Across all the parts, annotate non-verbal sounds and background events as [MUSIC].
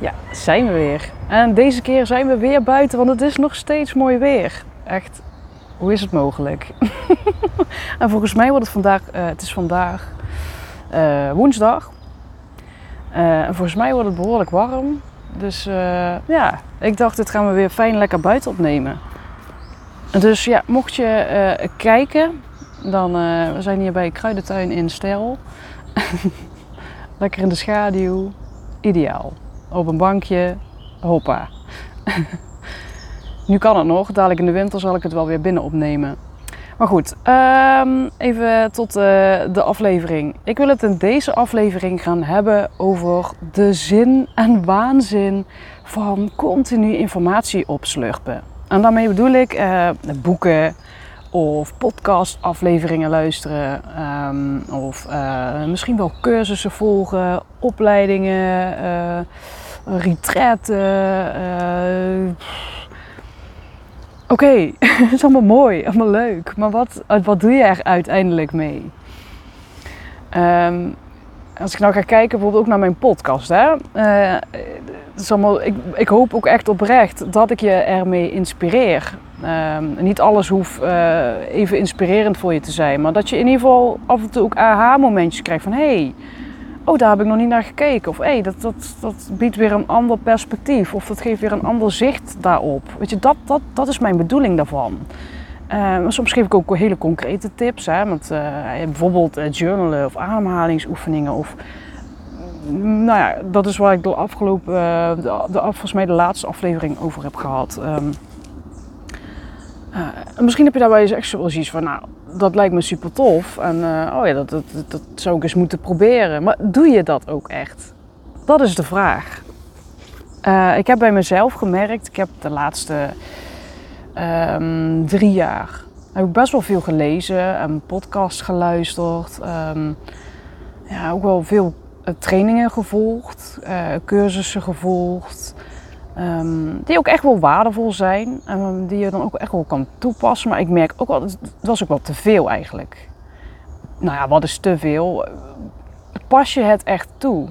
Ja, zijn we weer. En deze keer zijn we weer buiten, want het is nog steeds mooi weer. Echt, hoe is het mogelijk? [LAUGHS] en volgens mij wordt het vandaag, uh, het is vandaag uh, woensdag. Uh, en volgens mij wordt het behoorlijk warm. Dus ja, ik dacht, dit gaan we weer fijn lekker buiten opnemen. Dus ja, mocht je kijken, dan we zijn hier bij Kruidentuin in Stel. [LAUGHS] lekker in de schaduw, ideaal op een bankje, hoppa. nu kan het nog, dadelijk in de winter zal ik het wel weer binnen opnemen. Maar goed, um, even tot uh, de aflevering. Ik wil het in deze aflevering gaan hebben over de zin en waanzin van continu informatie opslurpen. En daarmee bedoel ik uh, boeken of podcastafleveringen luisteren um, of uh, misschien wel cursussen volgen, opleidingen retreat. Uh, Oké, okay. [LAUGHS] het is allemaal mooi, allemaal leuk. Maar wat, wat doe je er uiteindelijk mee? Um, als ik nou ga kijken bijvoorbeeld ook naar mijn podcast. Hè? Is allemaal, ik, ik, hoop ook echt oprecht dat ik je ermee inspireer. Um, niet alles hoeft even inspirerend voor je te zijn. Maar dat je in ieder geval af en toe ook aha-momentjes krijgt van... hey, oh, daar heb ik nog niet naar gekeken. Of hé, dat, dat, dat biedt weer een ander perspectief. Of dat geeft weer een ander zicht daarop. Weet je, dat, dat, dat is mijn bedoeling daarvan. Uh, soms geef ik ook hele concrete tips. Hè, met, uh, bijvoorbeeld uh, journalen of ademhalingsoefeningen. Of, mm, nou ja, dat is waar ik de afgelopen, de, de, volgens mij de laatste aflevering over heb gehad. Um, misschien heb je daarbij echt zoiets van, nou, dat lijkt me super tof. En uh, oh ja, dat, dat, dat zou ik eens moeten proberen. Maar doe je dat ook echt? Dat is de vraag. Uh, ik heb bij mezelf gemerkt, ik heb de laatste um, drie jaar heb best wel veel gelezen en podcast geluisterd. Um, ja, ook wel veel eh, trainingen gevolgd, cursussen gevolgd. Um, die ook echt wel waardevol zijn en die je dan ook echt wel kan toepassen. Maar ik merk ook wel, het was ook wel te veel eigenlijk. Nou ja, wat is te veel? Pas je het echt toe?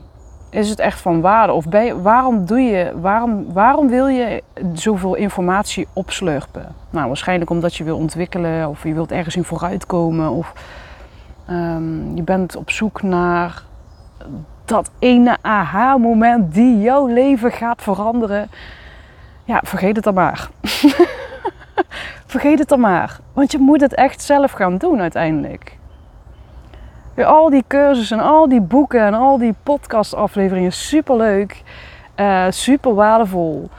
Is het echt van waarde? Of je, waarom, doe je, waarom, waarom wil je zoveel informatie opslurpen? Nou, waarschijnlijk omdat je wil ontwikkelen of je wilt ergens in vooruitkomen. Of um, je bent op zoek naar dat ene aha-moment die jouw leven gaat veranderen. Ja, vergeet het dan maar. [LAUGHS] vergeet het dan maar. Want je moet het echt zelf gaan doen uiteindelijk. al die cursussen en al die boeken en al die podcastafleveringen, super leuk, uh, super waardevol.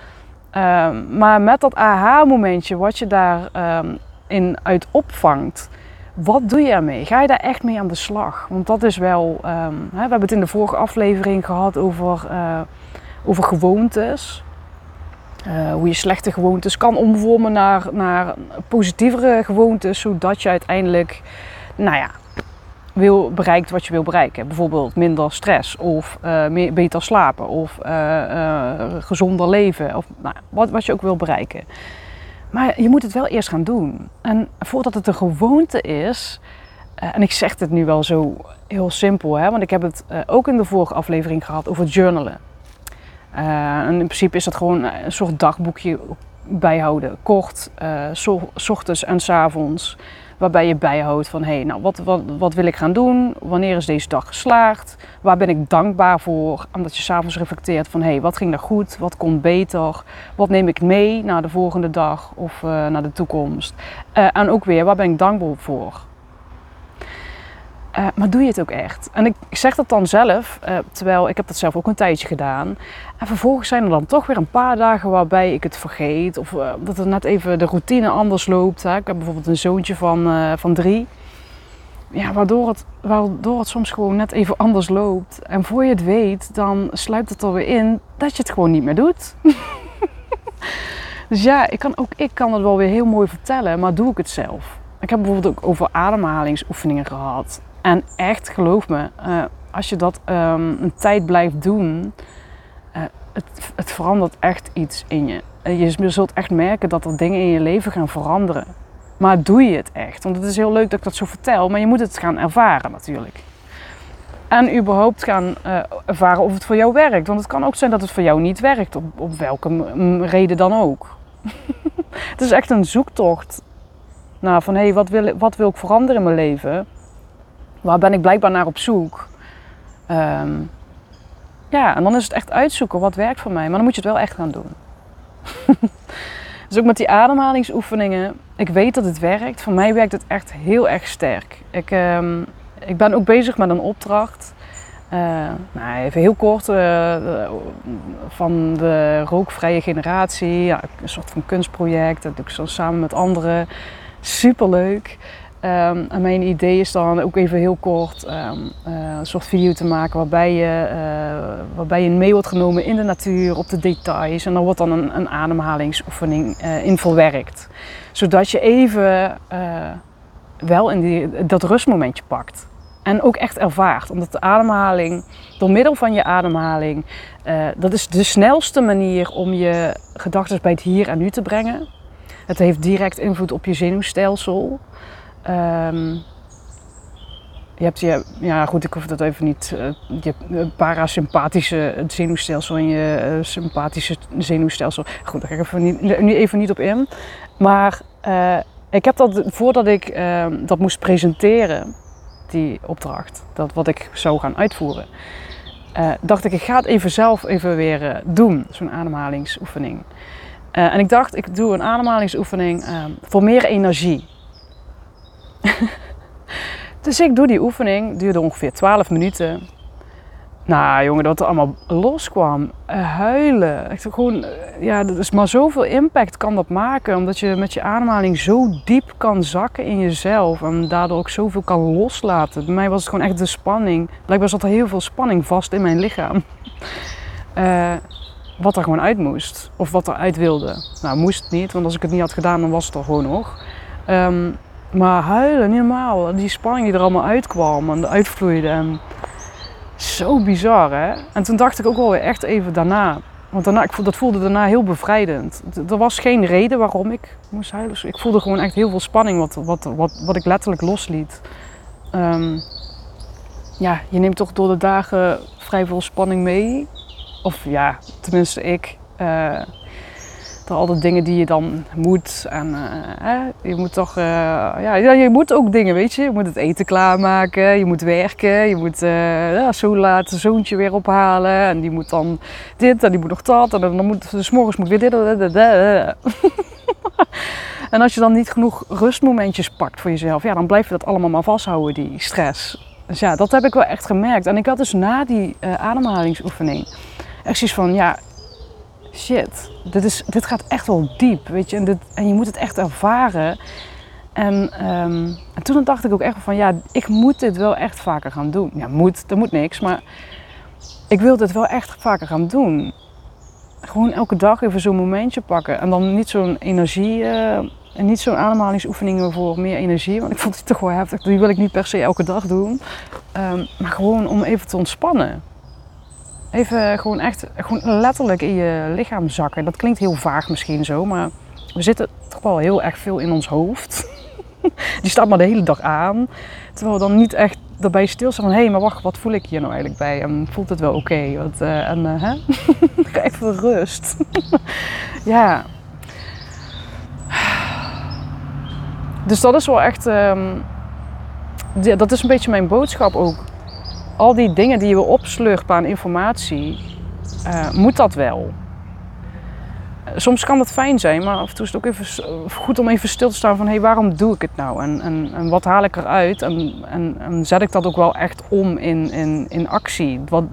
Um, maar met dat aha-momentje wat je daarin ehm, um, uit opvangt, wat doe je ermee? Ga je daar echt mee aan de slag? Want dat is wel. Um, hè, we hebben het in de vorige aflevering gehad over, uh, over gewoontes. Uh, hoe je slechte gewoontes kan omvormen naar, naar positievere gewoontes, zodat je uiteindelijk, nou ja, wil, bereikt wat je wil bereiken. Bijvoorbeeld minder stress of uh, meer, beter slapen of gezonder leven of nou, wat, wat je ook wil bereiken. Maar je moet het wel eerst gaan doen. En voordat het een gewoonte is, uh, en ik zeg het nu wel zo heel simpel, hè, want ik heb het uh, ook in de vorige aflevering gehad over journalen. Uh, en in principe is dat gewoon een soort dagboekje bijhouden, kort, ochtends en s avonds. Waarbij je bijhoudt van, hé, hey, nou, wat, wat, wat wil ik gaan doen? Wanneer is deze dag geslaagd? Waar ben ik dankbaar voor? Omdat je s'avonds reflecteert van, hé, hey, wat ging er goed? Wat kon beter? Wat neem ik mee naar de volgende dag of uh, naar de toekomst? Uh, en ook weer, waar ben ik dankbaar voor? Uh, maar doe je het ook echt? En ik, zeg dat dan zelf, uh, terwijl ik heb dat zelf ook een tijdje gedaan. En vervolgens zijn er dan toch weer een paar dagen waarbij ik het vergeet. Of uh, dat er net even de routine anders loopt. Hè. Ik heb bijvoorbeeld een zoontje van, van drie. ja, waardoor, het, waardoor het soms gewoon net even anders loopt. En voor je het weet, dan sluipt het er weer in dat je het gewoon niet meer doet. [LAUGHS] dus ja, ik kan, ook ik kan het wel weer heel mooi vertellen, maar doe ik het zelf? Ik heb bijvoorbeeld ook over ademhalingsoefeningen gehad. En echt, geloof me, uh, als je dat um, een tijd blijft doen, uh, het, het, verandert echt iets in je. Je zult echt merken dat er dingen in je leven gaan veranderen. Maar doe je het echt? Want het is heel leuk dat ik dat zo vertel, maar je moet het gaan ervaren natuurlijk. En überhaupt gaan ervaren of het voor jou werkt. Want het kan ook zijn dat het voor jou niet werkt, op, op welke reden dan ook. [LAUGHS] het is echt een zoektocht naar van hé, hey, wat, wil, wat wil ik veranderen in mijn leven? Waar ben ik blijkbaar naar op zoek? Um, ja, en dan is het echt uitzoeken wat werkt voor mij. Maar dan moet je het wel echt gaan doen. [LAUGHS] dus ook met die ademhalingsoefeningen. Ik weet dat het werkt. Voor mij werkt het echt heel erg sterk. Ik, um, ik ben ook bezig met een opdracht. Uh, nou, even heel kort, uh, van de rookvrije generatie, ja, een soort van kunstproject, dat doe ik zo samen met anderen. Superleuk. En mijn idee is dan ook even heel kort um, uh, een soort video te maken waarbij je, uh, waarbij je mee wordt genomen in de natuur, op de details. En dan wordt dan een, een ademhalingsoefening uh, in verwerkt. Zodat je even wel in die, dat rustmomentje pakt. En ook echt ervaart. Omdat de ademhaling, door middel van je ademhaling, dat is de snelste manier om je gedachten bij het hier en nu te brengen. Het heeft direct invloed op je zenuwstelsel. Um, je hebt je, ja goed, ik hoef dat even niet. Uh, je parasympathische zenuwstelsel en je uh, sympathische zenuwstelsel. Goed, daar ga ik even niet, even niet op in. Maar uh, ik heb dat voordat ik ehm, dat moest presenteren, die opdracht, dat wat ik zou gaan uitvoeren, dacht ik, ik ga het even zelf even weer doen, zo'n ademhalingsoefening. en ik dacht, ik doe een ademhalingsoefening ehm, voor meer energie. [LAUGHS] dus ik doe die oefening, duurde ongeveer 12 minuten. Nou jongen, dat er allemaal loskwam. Huilen. Echt gewoon, eh, ja, is maar zoveel impact kan dat maken. Omdat je met je ademhaling zo diep kan zakken in jezelf. En daardoor ook zoveel kan loslaten. Bij mij was het gewoon echt de spanning. Blijkbaar zat er heel veel spanning vast in mijn lichaam. Uh, [LAUGHS] wat er gewoon uit moest. Of wat er uit wilde. Nou, moest niet. Want als ik het niet had gedaan, dan was het er gewoon nog. Um, maar huilen, niet. Die spanning die er allemaal uitkwam en uitvloeide. En zo bizar, hè? En toen dacht ik ook wel weer echt even daarna. Want daarna, ik dat voelde daarna heel bevrijdend. Er was geen reden waarom ik moest huilen. Ik voelde gewoon echt heel veel spanning wat, wat, wat, wat ik letterlijk losliet. Um, ja, je neemt toch door de dagen vrij veel spanning mee. Of ja, tenminste ik. Uh, al de dingen die je dan moet. En uh, je moet toch, uh, ja, je moet ook dingen, weet je. Je moet het eten klaarmaken, je moet werken, je moet uh, ja, zo laat zoontje weer ophalen. En die moet dan dit en die moet nog dat. En dan moet, dus morgens moet weer dit. [LAUGHS] en als je dan niet genoeg rustmomentjes pakt voor jezelf, ja, dan blijf je dat allemaal maar vasthouden, die stress. Dus ja, dat heb ik wel echt gemerkt. En ik had dus na die ademhalingsoefening echt zoiets van, ja, shit, dit, is, dit gaat echt wel diep, weet je. En, en je moet het echt ervaren. En, um, en toen dacht ik ook echt van, ja, ik moet dit wel echt vaker gaan doen. Ja, moet, er moet niks, maar ik wil dit wel echt vaker gaan doen. Gewoon elke dag even zo'n momentje pakken. En dan niet zo'n energie, uh, en niet zo'n ademhalingsoefeningen voor meer energie. Want ik vond het toch wel heftig. Die wil ik niet per se elke dag doen. Um, maar gewoon om even te ontspannen. Even gewoon echt gewoon letterlijk in je lichaam zakken. Dat klinkt heel vaag misschien zo, maar we zitten toch wel heel erg veel in ons hoofd. [LAUGHS] Die staat maar de hele dag aan. Terwijl we dan niet echt daarbij stilstaan van... hé, hey, maar wacht, wat voel ik hier nou eigenlijk bij? En voelt het wel oké? Okay? Uh, en uh, hè? [LAUGHS] even rust. [LAUGHS] ja. Dus dat is wel echt... Um, dat is een beetje mijn boodschap ook al die dingen die we opslurpen aan informatie, uh, moet dat wel. Soms kan dat fijn zijn, maar af en toe is het ook even goed om even stil te staan van hé, hey, waarom doe ik het nou? En, en, en wat haal ik eruit? En, en, en, zet ik dat ook wel echt om in, in, in actie? Wat,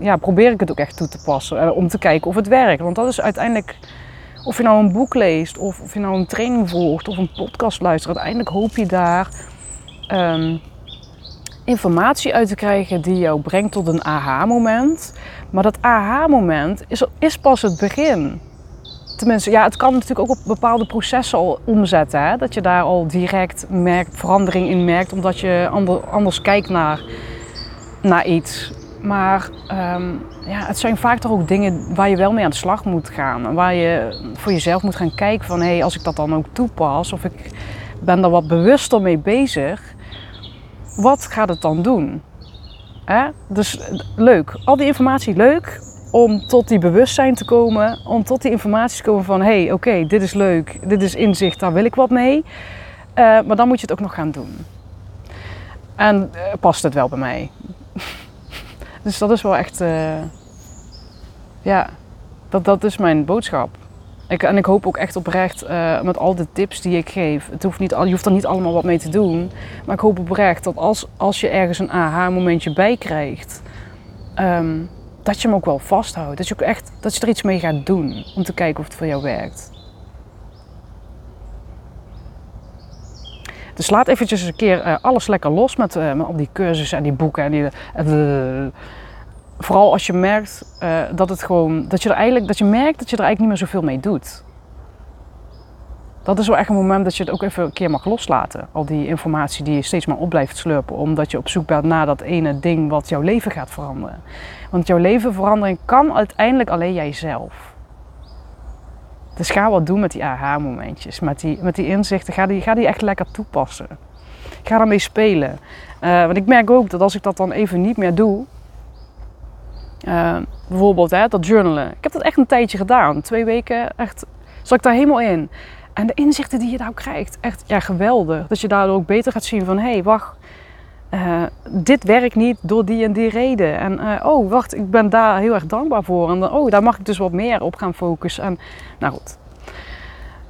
ja, probeer ik het ook echt toe te passen uh, om te kijken of het werkt. Want dat is uiteindelijk, of je nou een boek leest, of of je nou een training volgt, of een podcast luistert, uiteindelijk hoop je daar um, informatie uit te krijgen die jou brengt tot een aha-moment. Maar dat aha-moment is, is pas het begin. Tenminste, ja, het kan natuurlijk ook op bepaalde processen al omzetten. Hè? Dat je daar al direct merkt, verandering in merkt, omdat je anders kijkt naar, naar iets. Maar ehm, ja, het zijn vaak toch ook dingen waar je wel mee aan de slag moet gaan. Waar je voor jezelf moet gaan kijken van, hé, hey, als ik dat dan ook toepas, of ik ben er wat bewuster mee bezig, wat gaat het dan doen? Hè? Dus leuk, al die informatie leuk om tot die bewustzijn te komen, om tot die informatie te komen van hé, hey, oké, dit is leuk, dit is inzicht, daar wil ik wat mee. Uh, maar dan moet je het ook nog gaan doen. En uh, past het wel bij mij? [LAUGHS] dus dat is wel echt, ja, dat, dat is mijn boodschap. Ik, en ik hoop ook echt oprecht uh, met al de tips die ik geef. Het hoeft niet, je hoeft er niet allemaal wat mee te doen. Maar ik hoop oprecht dat als, als je ergens een aha-momentje bij krijgt, um, dat je hem ook wel vasthoudt. Dat je ook echt dat je er iets mee gaat doen om te kijken of het voor jou werkt. Dus laat eventjes een keer uh, alles lekker los met, uh, met al die cursussen en die boeken en die vooral als je merkt uh, dat het gewoon, dat je er eigenlijk, dat je merkt dat je er eigenlijk niet meer zoveel mee doet. Dat is wel echt een moment dat je het ook even een keer mag loslaten. Al die informatie die je steeds maar op blijft slurpen. Omdat je op zoek bent naar dat ene ding wat jouw leven gaat veranderen. Want jouw leven veranderen kan uiteindelijk alleen jijzelf. Dus ga wat doen met die aha-momentjes. Met die, met die inzichten. Ga die, ga die echt lekker toepassen. Ga ermee spelen. Uh, want ik merk ook dat als ik dat dan even niet meer doe uh, bijvoorbeeld hè, dat journalen. Ik heb dat echt een tijdje gedaan. Twee weken echt zat ik daar helemaal in. En de inzichten die je daar krijgt, echt ja, geweldig. Dat je daardoor ook beter gaat zien van... hé, hey, wacht, uh, dit werkt niet door die en die reden. En uh, oh, wacht, ik ben daar heel erg dankbaar voor. En dan, oh, daar mag ik dus wat meer op gaan focussen. En nou goed.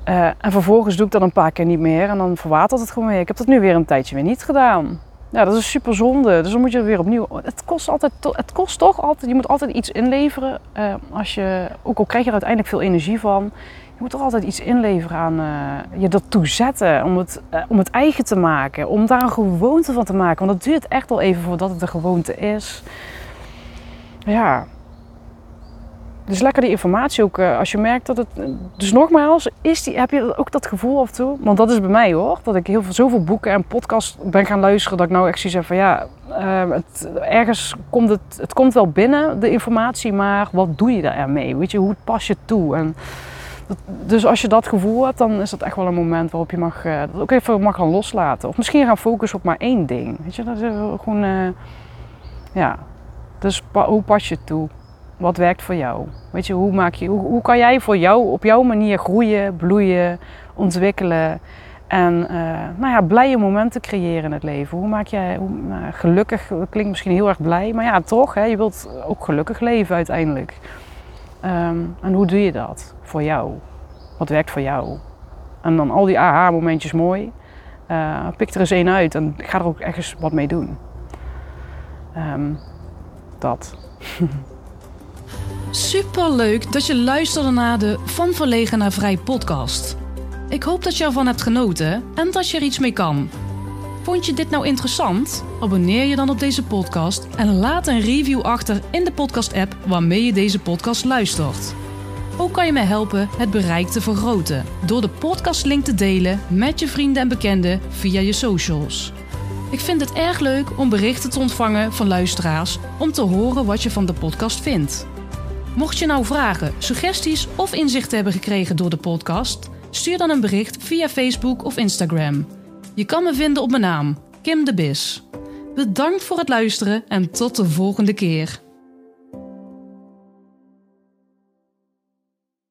Uh, en vervolgens doe ik dat een paar keer niet meer. En dan verwatert het gewoon weer. Ik heb dat nu weer een tijdje weer niet gedaan. Ja, dat is super zonde. Dus dan moet je weer opnieuw. Het kost, altijd, het kost toch altijd. Je moet altijd iets inleveren. Uh, als je, ook al krijg je er uiteindelijk veel energie van. Je moet toch altijd iets inleveren aan uh, je ertoe zetten. Om het, uh, om het eigen te maken. Om daar een gewoonte van te maken. Want dat duurt echt wel even voordat het een gewoonte is. Ja, dus lekker die informatie ook. Uh, als je merkt dat het. Dus nogmaals, is die, heb je ook dat gevoel af en toe? Want dat is bij mij hoor. Dat ik heel veel, zoveel boeken en podcasts ben gaan luisteren. Dat ik nou echt zoiets heb van ja. Het, ergens komt het. Het komt wel binnen, de informatie. Maar wat doe je daarmee? Weet je, hoe pas je toe? En dus als je dat gevoel hebt, dan is dat echt wel een moment waarop je mag, uh, dat ook even mag gaan loslaten. Of misschien gaan focussen op maar één ding. Weet je, dat is gewoon. ja. Dus hoe pas je toe? Wat werkt voor jou? Weet je, hoe, maak je, hoe, hoe kan jij voor jou op jouw manier groeien, bloeien, ontwikkelen en uh, nou ja, blije momenten creëren in het leven? Hoe maak jij hoe, nou, gelukkig? Dat klinkt misschien heel erg blij, maar ja, toch, hè, je wilt ook gelukkig leven uiteindelijk. Um, en hoe doe je dat voor jou? Wat werkt voor jou? En dan al die aha-momentjes mooi. Uh, pik er eens één uit en ga er ook ergens wat mee doen. Um, dat. [LAUGHS] Super leuk dat je luisterde naar de Van Verlegen naar Vrij podcast. Ik hoop dat je ervan hebt genoten en dat je er iets mee kan. Vond je dit nou interessant? Abonneer je dan op deze podcast en laat een review achter in de podcast-app waarmee je deze podcast luistert. Ook kan je mij helpen het bereik te vergroten door de podcastlink te delen met je vrienden en bekenden via je socials. Ik vind het erg leuk om berichten te ontvangen van luisteraars om te horen wat je van de podcast vindt. Mocht je nou vragen, suggesties of inzichten hebben gekregen door de podcast, stuur dan een bericht via Facebook of Instagram. Je kan me vinden op mijn naam, Kim de Bis. Bedankt voor het luisteren en tot de volgende keer.